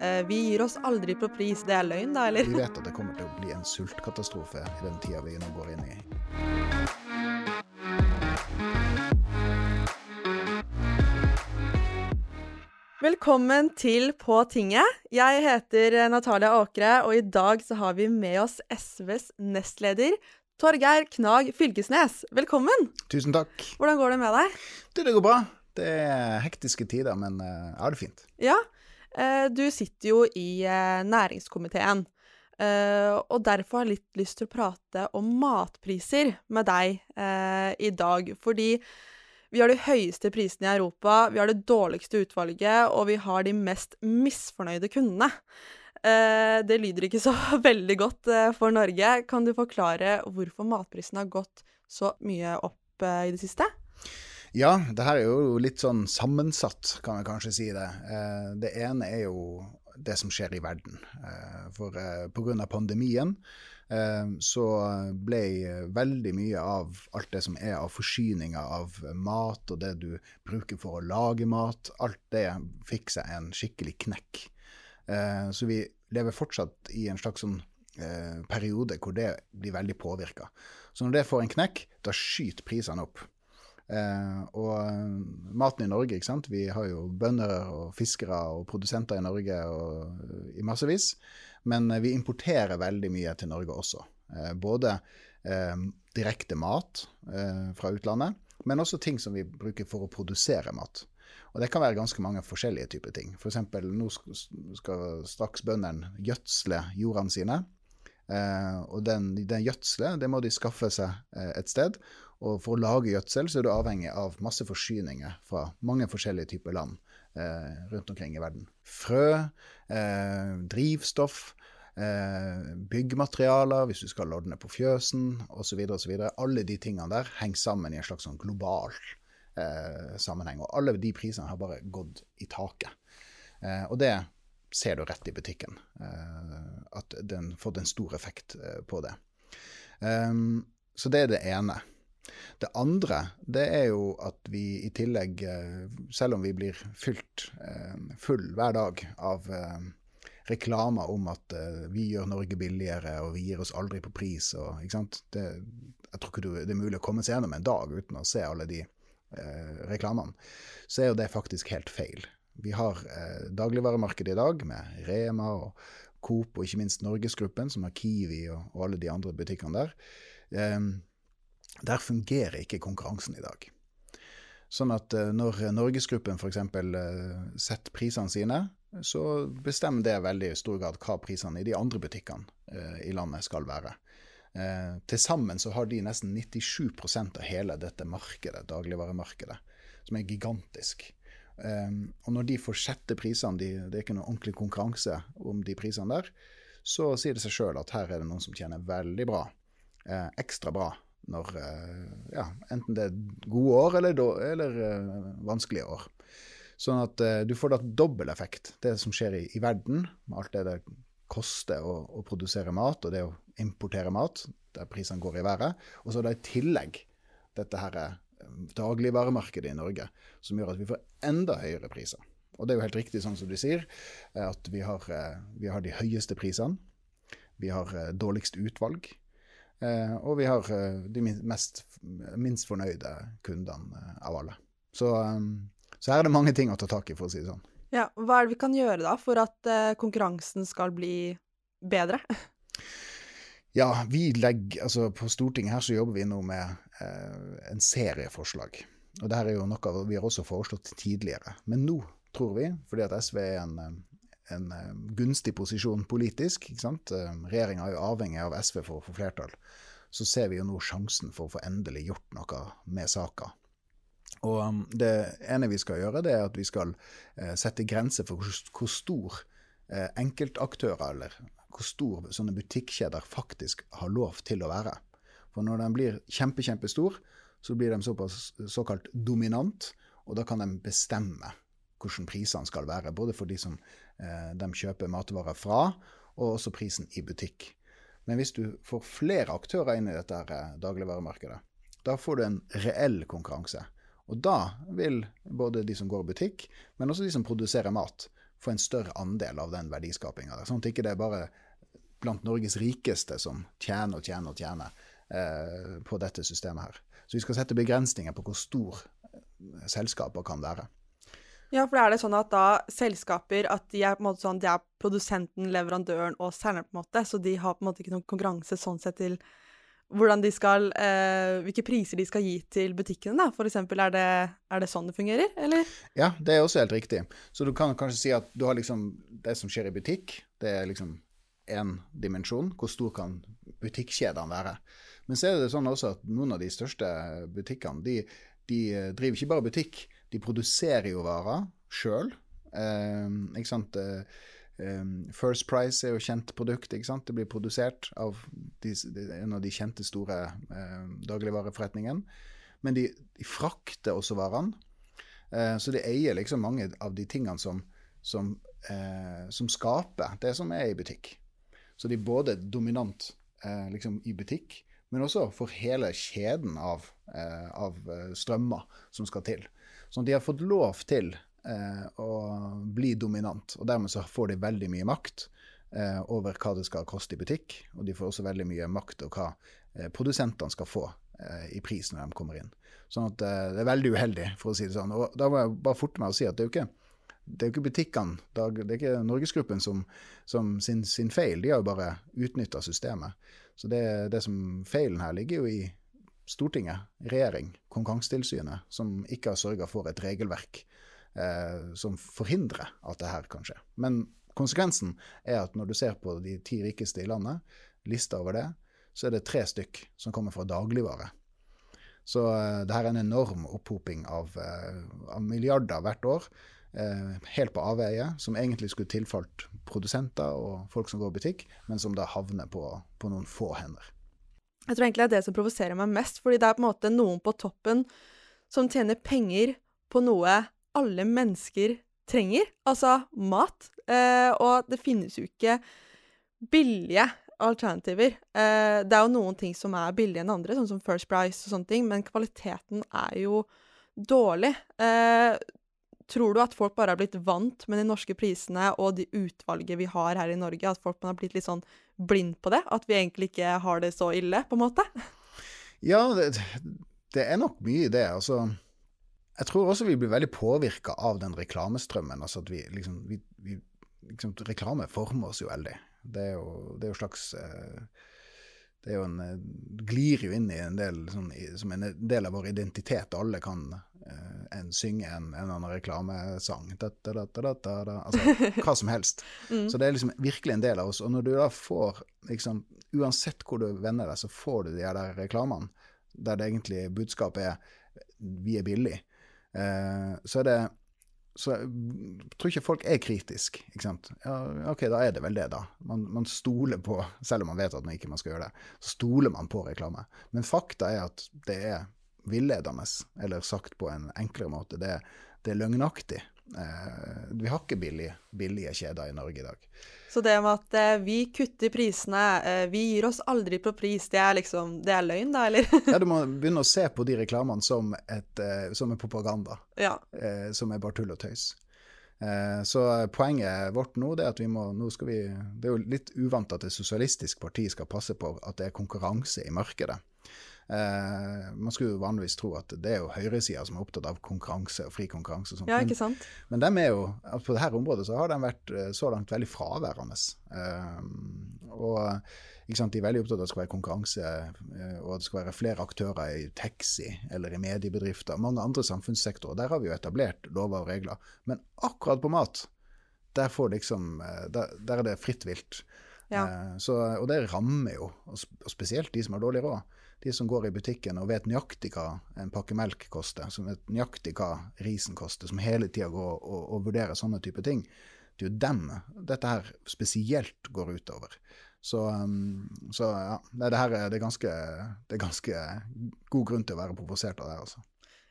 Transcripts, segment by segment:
Eh, vi gir oss aldri på pris. Det er løgn, da, eller? Vi vet at det kommer til å bli en sultkatastrofe i den tida vi nå går inn i. Velkommen til På tinget. Jeg heter Natalia Åkre, og i dag så har vi med oss SVs nestleder Torgeir Knag Fylkesnes. Velkommen. Tusen takk. Hvordan går det med deg? Det, det går bra. Det er hektiske tider, men jeg har det fint. Ja, eh, du sitter jo i eh, næringskomiteen. Uh, og derfor har jeg litt lyst til å prate om matpriser med deg i dag. Fordi vi har de høyeste prisene i Europa, vi har det dårligste utvalget, og vi har de mest misfornøyde kundene. Det lyder ikke så veldig godt for Norge. Kan du forklare hvorfor matprisene har gått så mye opp i det siste? Ja, det her er jo litt sånn sammensatt, kan vi kanskje si det. Det ene er jo det som skjer i verden. Eh, for eh, pga. pandemien eh, så ble veldig mye av alt det som er av forsyninger av mat, og det du bruker for å lage mat, alt det fikk seg en skikkelig knekk. Så vi lever fortsatt i en slags sånn periode hvor det blir veldig påvirka. Så når det får en knekk, da skyter prisene opp. Eh, og eh, maten i Norge, ikke sant. Vi har jo bønder og fiskere og produsenter i Norge og, i massevis. Men vi importerer veldig mye til Norge også. Eh, både eh, direkte mat eh, fra utlandet, men også ting som vi bruker for å produsere mat. Og det kan være ganske mange forskjellige typer ting. F.eks. nå skal straks bøndene gjødsle jordene sine. Eh, og den, den gjødselet det må de skaffe seg eh, et sted. Og for å lage gjødsel så er du avhengig av masse forsyninger fra mange forskjellige typer land eh, rundt omkring i verden. Frø, eh, drivstoff, eh, byggmaterialer hvis du skal ordne på fjøsen osv. osv. Alle de tingene der henger sammen i en slags sånn global eh, sammenheng. Og alle de prisene har bare gått i taket. Eh, og det ser du rett i butikken. Eh, at den fått en stor effekt på det. Um, så det er det ene. Det andre det er jo at vi i tillegg, eh, selv om vi blir fylt eh, full hver dag av eh, reklamer om at vi gjør Norge billigere og vi gir oss aldri på pris og, ikke sant? Det, jeg tror ikke det er mulig å komme seg gjennom en dag uten å se alle de eh, reklamene. Så er jo det faktisk helt feil. Vi har eh, dagligvaremarkedet i dag med Rema og Coop og ikke minst Norgesgruppen, som har Kiwi og, og alle de andre butikkene der. Eh, der fungerer ikke konkurransen i dag. Sånn at eh, når Norgesgruppen f.eks. Eh, setter prisene sine, så bestemmer det veldig i stor grad hva prisene i de andre butikkene eh, i landet skal være. Til sammen så har de nesten 97% av hele dette markedet, dagligvaremarkedet, som er gigantisk. Og når de får sette prisene, det er ikke noe ordentlig konkurranse om de prisene der, så sier det seg sjøl at her er det noen som tjener veldig bra, ekstra bra, når eh, ja, enten det er gode år eller, eller eh, vanskelige år. Sånn at uh, du får da dobbel effekt. Det som skjer i, i, verden, med alt det det koster å, å, produsere mat, og det å importere mat, der prisene går i været. Og så da i tillegg dette her dagligvaremarkedet i Norge, som gjør at vi får enda høyere priser. Og det er jo helt riktig sånn som du sier, at vi har, vi har de høyeste prisene. Vi har dårligst utvalg. Eh, og vi har eh, de mest, minst fornøyde kundene eh, av alle. Så, så, her er det mange ting å ta tak i, for å si det sånn. Ja, Hva er det vi kan gjøre da for at konkurransen skal bli bedre? Ja, vi legger, altså På Stortinget her så jobber vi nå med eh, en serie forslag. Og det her er jo noe vi har også foreslått tidligere. Men nå tror vi, fordi at SV er en en eh, gunstig posisjon politisk. ikke sant? Eh, Regjeringa er jo avhengig av SV for å få flertall. Så ser vi jo nå sjansen for å få endelig gjort noe med saka. Og um, det ene vi skal gjøre, det er at vi skal eh, sette grenser for hvor stor enkeltaktører, eller hvor stor sånne butikkjeder faktisk har lov til å være. For når de blir kjempe, kjempestor, så blir de såpass såkalt dominant, og da kan de bestemme hvordan prisene skal være. Både for de som eh, de kjøper matvarer fra, og også prisen i butikk. Men hvis du får flere aktører inn i dette her, eh, dagligvaremarkedet, da får du en reell konkurranse. Og da vil både de som går i butikk, men også de som produserer mat, få en større andel av den verdiskapinga. Sånn at det ikke er bare blant Norges rikeste som tjener og tjener og tjener eh, på dette systemet her. Så vi skal sette begrensninger på hvor stor eh, selskaper kan være. Ja, for er det sånn at da selskaper at de er på en måte sånn, de er produsenten, leverandøren og selgeren, på en måte, så de har på en måte ikke noen konkurranse sånn sett til hvordan de skal eh, Hvilke priser de skal gi til butikkene, da? For eksempel, er det, er det sånn det fungerer, eller? Ja, det er også helt riktig. Så du kan kanskje si at du har liksom det som skjer i butikk, det er liksom én dimensjon. Hvor stor kan butikkjedene være? Men så er det sånn også at noen av de største butikkene, de, de driver ikke bare butikk, de produserer jo varer sjøl. Eh, ikke sant. Eh, Um, First Price er jo kjent produkt. ikke sant? Det blir produsert av de, en av de kjente store eh, dagligvareforretningene. Men de, de, frakter også varene. Eh, så de eier liksom mange av de tingene som, som, eh, som, skaper det som er i butikk. Så de er både dominant liksom i butikk, men også for hele kjeden av, av strømmer som skal til. Så de har fått lov til eh, å bli dominant. Og dermed så får de veldig mye makt eh, over hva det skal koste i butikk. Og de får også veldig mye makt over hva eh, produsentene skal få eh, i pris når de kommer inn. Sånn at eh, det er veldig uheldig, for å si det sånn. Og da må jeg bare forte meg å si at det er jo ikke det er jo ikke butikkene, det er ikke Norgesgruppen som, som sin, sin, feil. De har jo bare utnytta systemet. Så det, det som feilen her ligger jo i Stortinget, regjering, Konkurransetilsynet, som ikke har sørga for et regelverk eh, som forhindrer at det her kan skje. Men konsekvensen er at når du ser på de ti rikeste i landet, lista over det, så er det tre stykk som kommer fra dagligvare. Så uh, det her er en enorm opphoping av, uh, av milliarder hvert år. uh, helt på avveie, som egentlig skulle tilfalt produsenter og folk som går i butikk, men som da havner på, på noen få hender. Jeg tror egentlig det er det som provoserer meg mest, fordi det er på en måte noen på toppen som tjener penger på noe alle mennesker trenger, altså mat. Eh, og det finnes jo ikke billige alternativer. Eh, det er jo noen ting som er billige enn andre, sånn som First Price og sånne ting, men kvaliteten er jo dårlig. Eh, tror du at folk bare har blitt vant med de norske prisene og de utvalget vi har her i Norge, at folk har blitt litt sånn blind på det? At vi egentlig ikke har det så ille, på en måte? Ja, det, det er nok mye i det. Altså jeg tror også vi blir veldig påvirka av den reklamestrømmen. altså at vi liksom, vi, vi, liksom Reklame former oss jo veldig. Det er jo, det er jo slags eh, det er jo en, eh, glir jo inn i en del sånn, som en del av vår identitet. Alle kan uh, en, synge en, en eller annen reklamesang. Da, da, da, altså hva som helst. Mm. Så det er liksom virkelig en del av oss. Og når du da får liksom, Uansett hvor du vender deg, så får du de der reklamene der det egentlig budskapet er vi er billige. Eh, så er det så jeg tror ikke folk er kritiske. ikke sant? Ja, ok, da er det vel det, da. Man, man, stoler på, selv om man vet at man ikke skal gjøre det, så stoler man på reklame. Men fakta er at det er villedende, eller sagt på en enklere måte, det, det er løgnaktig. Eh, vi har ikke billige, billige kjeder i Norge i dag. Så det med at eh, vi kutter prisene, eh, vi gir oss aldri på pris, det er liksom Det er løgn, da, eller? ja, du må begynne å se på de reklamene som, et, eh, som en propaganda. Ja. Eh, som er bare tull og tøys. Eh, så poenget vårt nå er at vi må nå skal vi, Det er jo litt uvant at et sosialistisk parti skal passe på at det er konkurranse i markedet. Eh, man skulle jo vanligvis tro at det er jo høyresida som er opptatt av konkurranse og fri konkurranse. og sånt. Ja, ikke sant? Men, men er jo, på dette området så har de vært eh, så langt veldig fraværende. Eh, og sant, De er veldig opptatt av at det skal være konkurranse, eh, og at det skal være flere aktører i taxi eller i mediebedrifter. Mange andre samfunnssektorer. Der har vi jo etablert lover og regler. Men akkurat på mat, der, liksom, eh, der, der er det fritt vilt. Ja. Så, og det rammer jo, og spesielt de som har dårlig råd de som går i butikken og vet nøyaktig hva en pakke melk koster, som vet nøyaktig hva risen koster, som hele tida går og, og, vurderer sånne type ting, det er jo dem dette her spesielt går utover. Så, um, så ja, det, her er, det, er ganske, det er ganske god grunn til å være provosert av det. her, altså.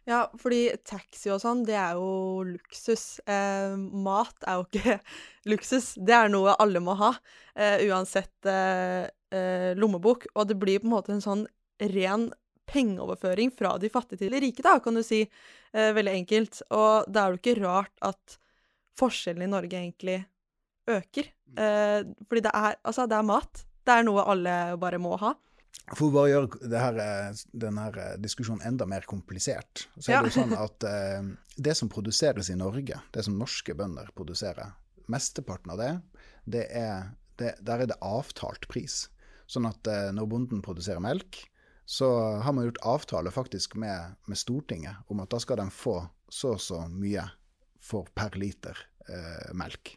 Ja, fordi taxi og sånn, det er jo luksus. Eh, mat er jo ikke luksus. Det er noe alle må ha, eh, uansett eh, eh lommebok. Og det blir på en måte en sånn ren pengeoverføring fra de fattige til de rike, da, kan du si. Eh, veldig enkelt. Og da er det ikke rart at forskjellene i Norge egentlig øker. Eh, fordi det er, altså, det er mat. Det er noe alle bare må ha. For å bare gjøre det her, eh, denne eh, diskusjonen enda mer komplisert, så er det jo sånn at eh, det som produseres i Norge, det som norske bønder produserer, mesteparten av det, det er, det, der er det avtalt pris. Sånn at eh, når bonden produserer melk, så har man gjort avtale faktisk med, med Stortinget om at da skal de få så og så mye for per liter eh, melk.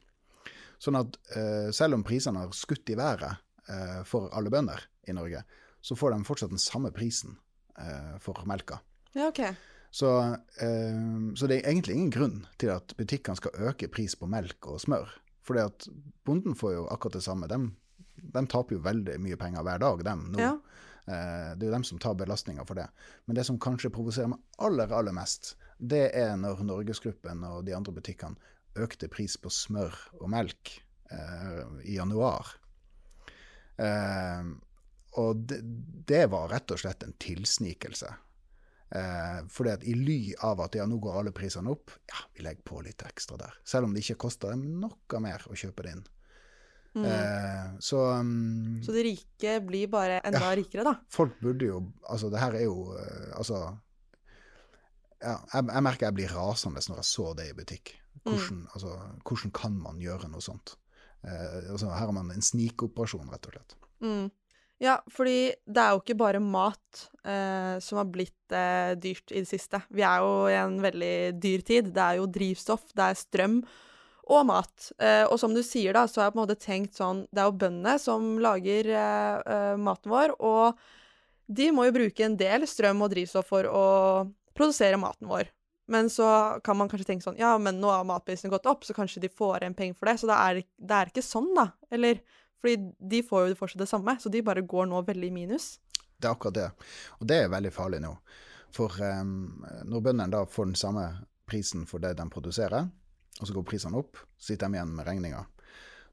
Sånn at eh, selv om prisene har skutt i været eh, for alle bønder i Norge, så får de fortsatt den samme prisen eh, for melka. Ja, OK. Så, eh, så det er egentlig ingen grunn til at butikkene skal øke pris på melk og smør. Fordi at bonden får jo akkurat det samme. De, de taper jo veldig mye penger hver dag, dem nå. Ja. Eh, det er jo dem som tar belastninga for det. Men det som kanskje provoserer meg aller, aller mest, det er når Norgesgruppen og de andre butikkene økte pris på smør og melk eh, i januar. Eh, og det, det var rett og slett en tilsnikelse. Eh, fordi at i ly av at ja, nå går alle prisene opp, ja, vi legger på litt ekstra der. Selv om det ikke koster dem noe mer å kjøpe det inn. Mm. Eh, så um, Så de rike blir bare enda Ja. rikere, da. folk burde jo Altså, det her er jo eh, Altså ja, jeg, jeg merker jeg blir rasende når jeg så det i butikk. Hvordan, altså, hvordan kan man gjøre noe sånt? Eh, altså, her har man en snikoperasjon, rett og slett. Mm. Ja, fordi det er jo ikke bare mat eh, som har blitt eh, dyrt i det siste. Vi er jo i en veldig dyr tid. Det er jo drivstoff, det er strøm og mat. Eh, og som du sier, da, så har jeg på en måte tenkt sånn Det er jo bøndene som lager eh, eh, maten vår, og de må jo bruke en del strøm og drivstoff for å produsere maten vår. Men så kan man kanskje tenke sånn Ja, men nå har matprisene gått opp, så kanskje de får igjen penger for det. Så det er det, er ikke sånn, da. Eller fordi de får jo fortsatt det samme, så de bare går nå veldig i minus. Det er akkurat det. Og det er veldig farlig nå. For um, når bøndene da får den samme prisen for det de produserer, og så går prisene opp, så sitter de igjen med regninga.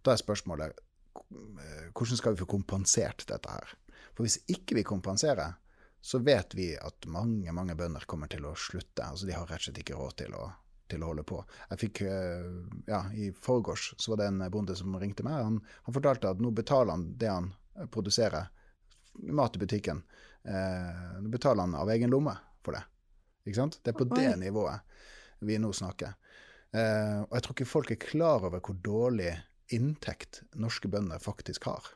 Da er spørsmålet eh, hvordan skal vi få kompensert dette her? For hvis ikke vi kompenserer, så vet vi at mange mange bønder kommer til å slutte. Altså De har rett og slett ikke råd til å, til å holde på. Jeg fikk, eh, ja, I forgårs så var det en bonde som ringte meg. Han, han fortalte at nå betaler han det han produserer, mat i butikken, eh, nå betaler han av egen lomme for det. Ikke sant? Det er på det nivået vi nå snakker. Eh, og jeg tror ikke folk er klar over hvor dårlig inntekt norske bønder faktisk har.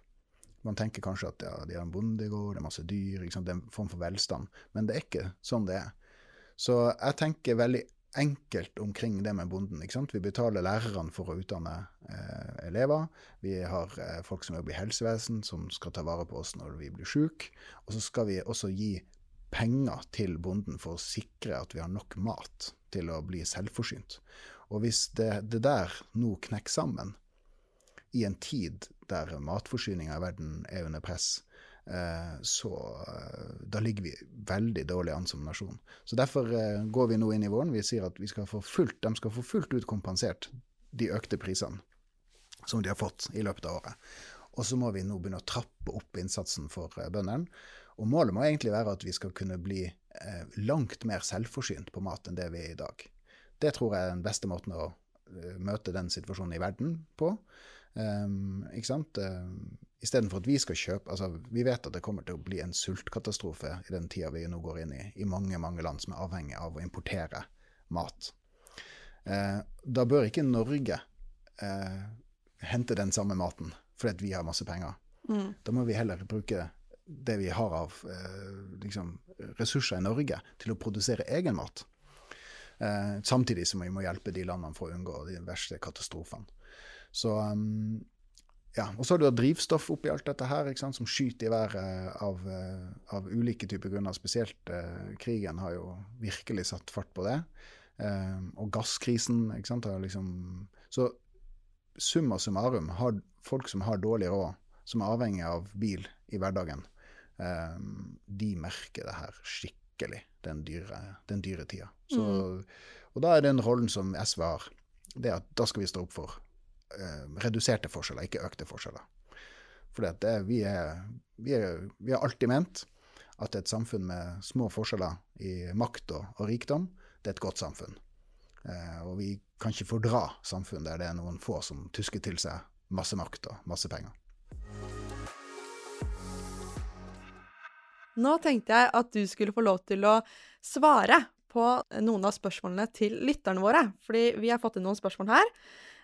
Man tenker kanskje at ja, de har en bondegård, det er masse dyr, det er en form for velstand. Men det er ikke sånn det er. Så jeg tenker veldig enkelt omkring det med bonden. Vi betaler lærerne for å utdanne eh, elever. Vi har eh, folk som jobber i helsevesen, som skal ta vare på oss når vi blir syke. Og så skal vi også gi penger til bonden for å sikre at vi har nok mat til å bli selvforsynt. Og hvis det, det der nå knekker sammen, i en tid der matforsyninga i verden er under press, eh, så eh, da ligger vi veldig dårlig an som nasjon. Så derfor eh, går vi nå inn i våren. Vi sier at vi skal få fullt, de skal få fullt ut kompensert de økte prisene som de har fått i løpet av året. Og så må vi nå begynne å trappe opp innsatsen for bøndene. Og målet må egentlig være at vi skal kunne bli langt mer selvforsynt på mat enn det vi er i dag. Det tror jeg er den beste måten å eh, møte den situasjonen i verden på. Um, ikke sant? Um, Istedenfor at vi skal kjøpe altså Vi vet at det kommer til å bli en sultkatastrofe i den tida vi nå går inn i, i mange mange land som er avhengig av å importere mat. Eh, da bør ikke Norge eh, hente den samme maten fordi at vi har masse penger. Mm. Da må vi heller bruke det vi har av eh, liksom, ressurser i Norge, til å produsere egen mat. Eh, samtidig som vi må hjelpe de landene for å unngå de verste katastrofene. Så um, ja, Og så har du drivstoff oppi alt dette her, sant, som skyter i været av, eh, av ulike typer grunner. Spesielt eh, krigen har jo virkelig satt fart på det. Eh, og gasskrisen, ikke sant. Har liksom, så summa summarum, har folk som har dårlig råd, som er avhengig av bil i hverdagen, eh, de merker det her skikkelig, den dyre, den dyre tida. Så, Og da er den rollen som SV har, det at da skal vi stå opp for eh, reduserte forskjeller, ikke økte forskjeller. For vi, er, vi, er, vi har alltid ment at et samfunn med små forskjeller i makt og, og rikdom, det er et godt samfunn. Eh, og vi kan ikke fordra samfunn der det er noen få som tusker til seg masse makt og masse penger. Nå tenkte jeg at du skulle få lov til å svare på noen av spørsmålene til lytterne våre, fordi vi har fått inn noen spørsmål her.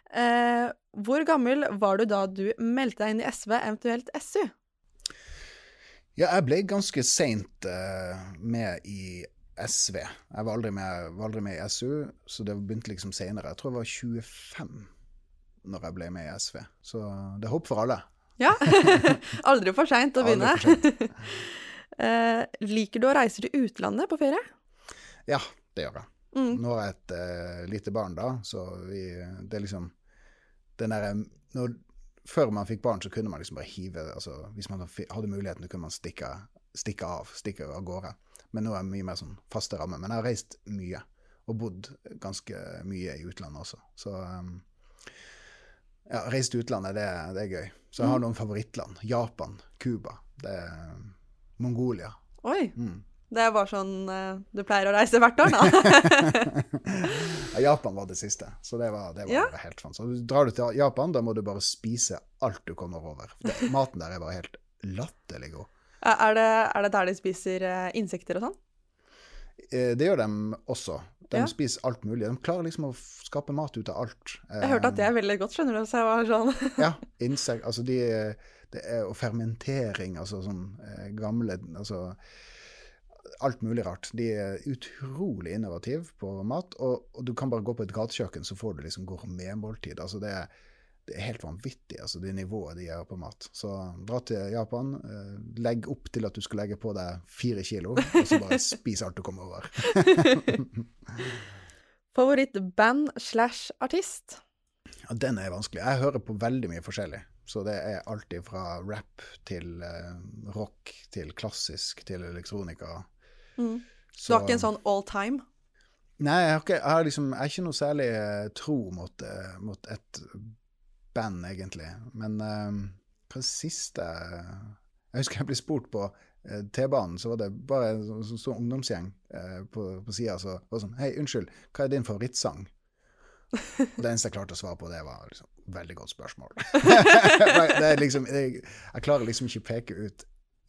Eh, hvor gammel var du da du meldte deg inn i SV, eventuelt SU? Ja, jeg ble ganske seint eh, med i SV. Jeg var aldri, med, var aldri, med, i SU, så det begynte liksom seinere. Jeg tror jeg var 25 når jeg ble med i SV. Så det er håp for alle. Ja. aldri for seint å begynne. eh, liker du å reise til utlandet på ferie? Ja, det gjør jeg. Mm. Nå har jeg et uh, lite barn, da, så vi, det er liksom den derre Før man fikk barn, så kunne man liksom bare hive altså, Hvis man hadde muligheten, så kunne man stikke, stikke av, stikke av gårde. Men nå er det mye mer sånn faste rammer. Men jeg har reist mye, og bodd ganske mye i utlandet også. Så um, ja, reist til utlandet, det, det, er gøy. Så jeg har mm. noen favorittland. Japan, Cuba, Mongolia. Oi. Mm. Det er bare sånn uh, du pleier å reise hvert år, da? Japan var det siste, så det var, det var ja. helt fant. Så drar du til Japan, da må du bare spise alt du kommer over. Det, maten der er bare helt latterlig god. Er det, er det, der de spiser uh, insekter og sånn? Uh, det gjør de også. De ja. spiser alt mulig. De klarer liksom å skape mat ut av alt. Jeg hørte at det er veldig godt, skjønner du. Så jeg var sånn Ja. Insekt Altså, de, det er, og fermentering, altså sånn gamle Altså alt mulig rart. De er utrolig innovative på mat. Og, og du kan bare gå på et gatekjøkken, så får du liksom gourmetmåltid. Altså det, det er helt vanvittig, altså det nivået de gjør på mat. Så dra til Japan, eh, legg opp til at du skal legge på deg fire kilo, og så bare spis alt du kommer over. Favorittband slash artist? Ja, den er vanskelig. Jeg hører på veldig mye forskjellig. Så det er alltid fra rap til eh, rock til klassisk til elektronika. Mm. Så, du har ikke en sånn all time? Nei, jeg, har ikke, jeg, har liksom, jeg er ikke noe særlig uh, tro mot, uh, mot, et band, egentlig. Men eh, hva det siste Jeg husker jeg ble spurt på T-banen, så var det bare en sånn, ungdomsgjeng på, på sida som var sånn Hei, unnskyld, hva er din favorittsang? Og det eneste jeg klarte å svare på, det var liksom Veldig godt spørsmål. det liksom, jeg, jeg klarer liksom ikke peke ut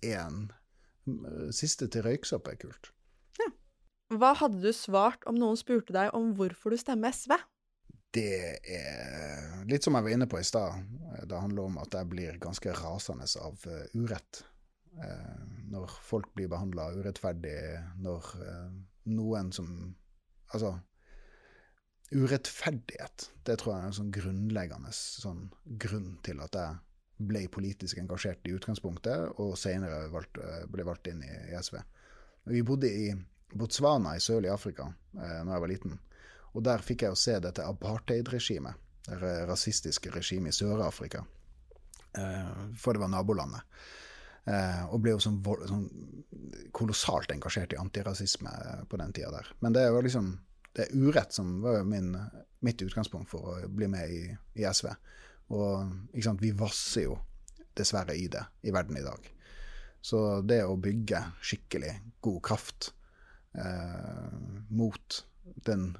én Siste til røyksopp er kult. Ja. Hva hadde du svart om noen spurte deg om hvorfor du stemmer SV? Det er litt som jeg var inne på i stad. Det handler om at jeg blir ganske rasende av uh, urett. Når folk blir behandla urettferdig, når noen som Altså, urettferdighet, det tror jeg er en sånn grunnleggende sånn grunn til at jeg ble politisk engasjert i utgangspunktet, og senere valgt, ble valgt inn i, SV. Vi bodde i Botswana i sørlig Afrika eh, når jeg var liten. Og der fikk jeg å se dette apartheid-regimet. Det rasistiske regimet i Sør-Afrika. Eh, for det var nabolandet. Eh, og ble jo sånn, sånn, kolossalt engasjert i antirasisme på den tida der. Men det var liksom det er urett som var min, mitt utgangspunkt for å bli med i, i SV. Og sant, vi vasser jo dessverre i det i verden i dag. Så det å bygge skikkelig god kraft eh, mot den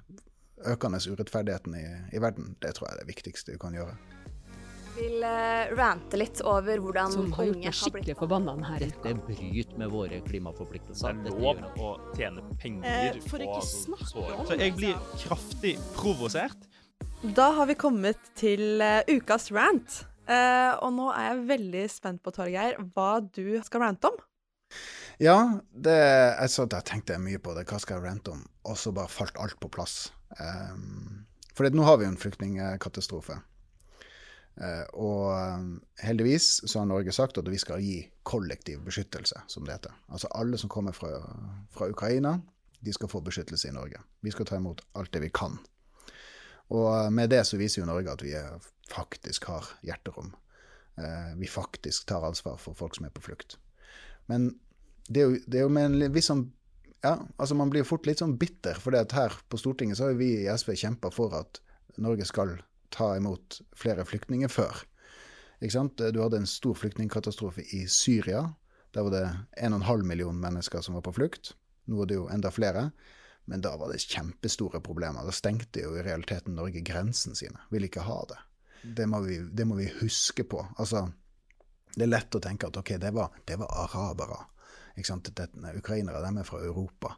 økende urettferdigheten i, i, verden, det tror jeg er det viktigste vi kan gjøre. Vil uh, rante litt over hvordan Som har gjort meg skikkelig forbanna her. Dette bryter med våre klimaforpliktelser. Det er lov å tjene penger eh, For ikke snakke Så jeg blir kraftig provosert. Da har vi kommet til uh, ukas rant. Uh, og nå er jeg veldig spent på, Torgeir, hva du skal rante om. Ja, det, jeg, så, jeg tenkte mye på det. Hva skal jeg rante om? Og så bare falt alt på plass. Um, for nå har vi jo en flyktningkatastrofe. Uh, og heldigvis så har Norge sagt at vi skal gi kollektiv beskyttelse, som det heter. Altså alle som kommer fra, fra Ukraina, de skal få beskyttelse i Norge. Vi skal ta imot alt det vi kan. Og med det så viser jo Norge at vi faktisk har hjerterom. Eh, vi faktisk tar ansvar for folk som er på flukt. Men det er jo, det er jo med en viss sånn Ja, altså man blir fort litt sånn bitter, for her på Stortinget så har vi i SV kjempa for at Norge skal ta imot flere flyktninger før. Ikke sant? Du hadde en stor flyktningkatastrofe i Syria. Der var det 1,5 million mennesker som var på flukt. Nå er det jo enda flere. Men da var det kjempestore problemer. Da stengte jo i realiteten Norge grensene sine. Ville ikke ha det. Det må vi, det må vi huske på. Altså, det er lett å tenke at ok, det var, det var arabere. Ukrainere de er fra Europa.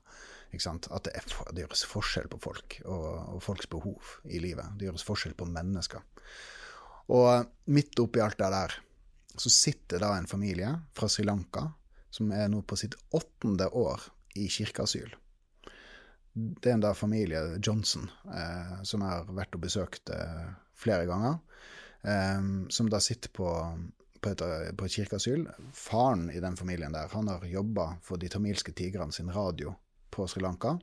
At det, er, det, gjøres forskjell på folk og, og, folks behov i livet. Det gjøres forskjell på mennesker. Og midt oppi alt det der så sitter da en familie fra Sri Lanka som er nå på sitt åttende år i kirkeasyl. Det er en da familie, Johnson, eh, som jeg har vært og besøkt eh, flere ganger, eh, som da sitter på, på, et, på et kirkeasyl. Faren i den familien der, han har jobba for de tamilske tigrene sin radio på Sri Lanka.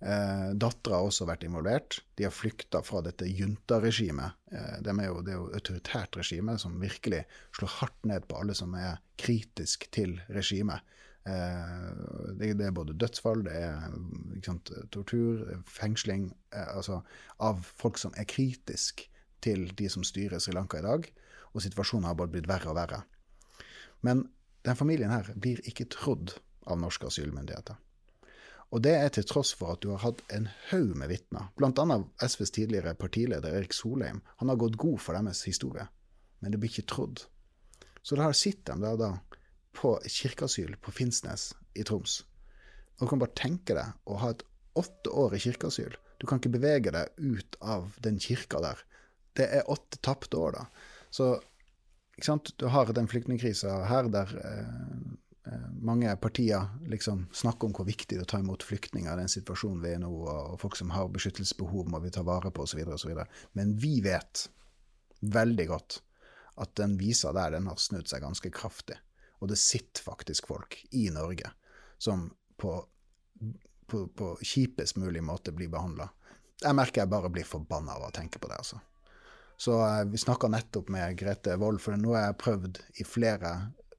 Eh, Dattera har også vært involvert. De har flykta fra dette juntaregimet. Eh, det er jo et autoritært regime som virkelig slår hardt ned på alle som er kritisk til regimet. Eh, det, det, er både dødsfall, det er sant, tortur, fengsling eh, altså av folk som er kritisk til de som styrer Sri Lanka i dag. Og situasjonen har bare blitt verre og verre. Men den familien her blir ikke trodd av norske asylmyndigheter. Og det er til tross for at du har hatt en haug med vitner, bl.a. SVs tidligere partileder Erik Solheim. Han har gått god for deres historie, men det blir ikke trodd. Så da sitter de der da på kirkeasyl på Finnsnes i Troms. Og du kan bare tenke deg å ha et åtte år i kirkeasyl. Du kan ikke bevege deg ut av den kirka der. Det er åtte tapte år, da. Så ikke sant? du har den flyktningkrisa her der Eh, mange partier liksom snakker om hvor viktig det er å ta imot flyktninger i den situasjonen vi er nå, og folk som har beskyttelsesbehov, må vi ta vare på, osv. Men vi vet veldig godt at den visa der, den har snudd seg ganske kraftig. Og det sitter faktisk folk i Norge som på, på, på kjipest mulig måte blir behandla. Jeg merker jeg bare blir forbanna av å tenke på det, altså. Så eh, vi snakka nettopp med Grete Wold, for nå har jeg prøvd i flere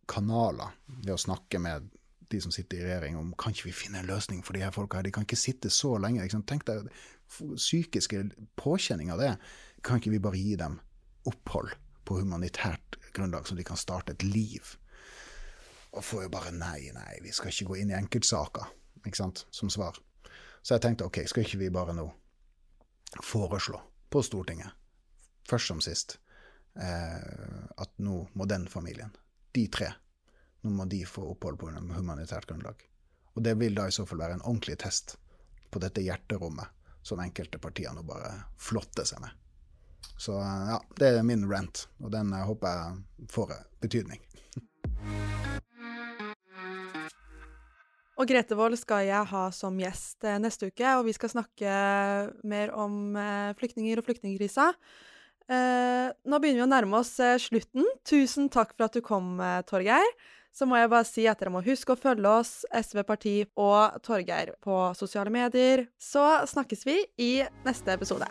kanaler ved å snakke med de som sitter i regjering om kan ikke vi finne en løsning for de her folka. De kan ikke sitte så lenge. Tenk deg psykiske påkjenninger av det. Kan ikke vi bare gi dem opphold på humanitært grunnlag, så de kan starte et liv? Og får jo bare nei, nei, vi skal ikke gå inn i enkeltsaker, ikke sant, som svar. Så jeg tenkte ok, skal ikke vi bare nå foreslå på Stortinget, først som sist, eh, at nå må den familien de tre. Nå må de få opphold på humanitært grunnlag. Og det vil da i så fall være en ordentlig test på dette hjerterommet som enkelte partier nå bare flotter seg med. Så ja, det er min rant, og den eh, håper jeg får betydning. Og Grete Wold skal jeg ha som gjest eh, neste uke, og vi skal snakke mer om eh, flyktninger og flyktningkrisa. Eh, nå begynner vi å nærme oss eh, slutten. Tusen takk for at du kom, eh, Torgeir. Så må jeg bare si at dere må huske å følge oss, SV Parti og Torgeir på sosiale medier. Så snakkes vi i neste episode.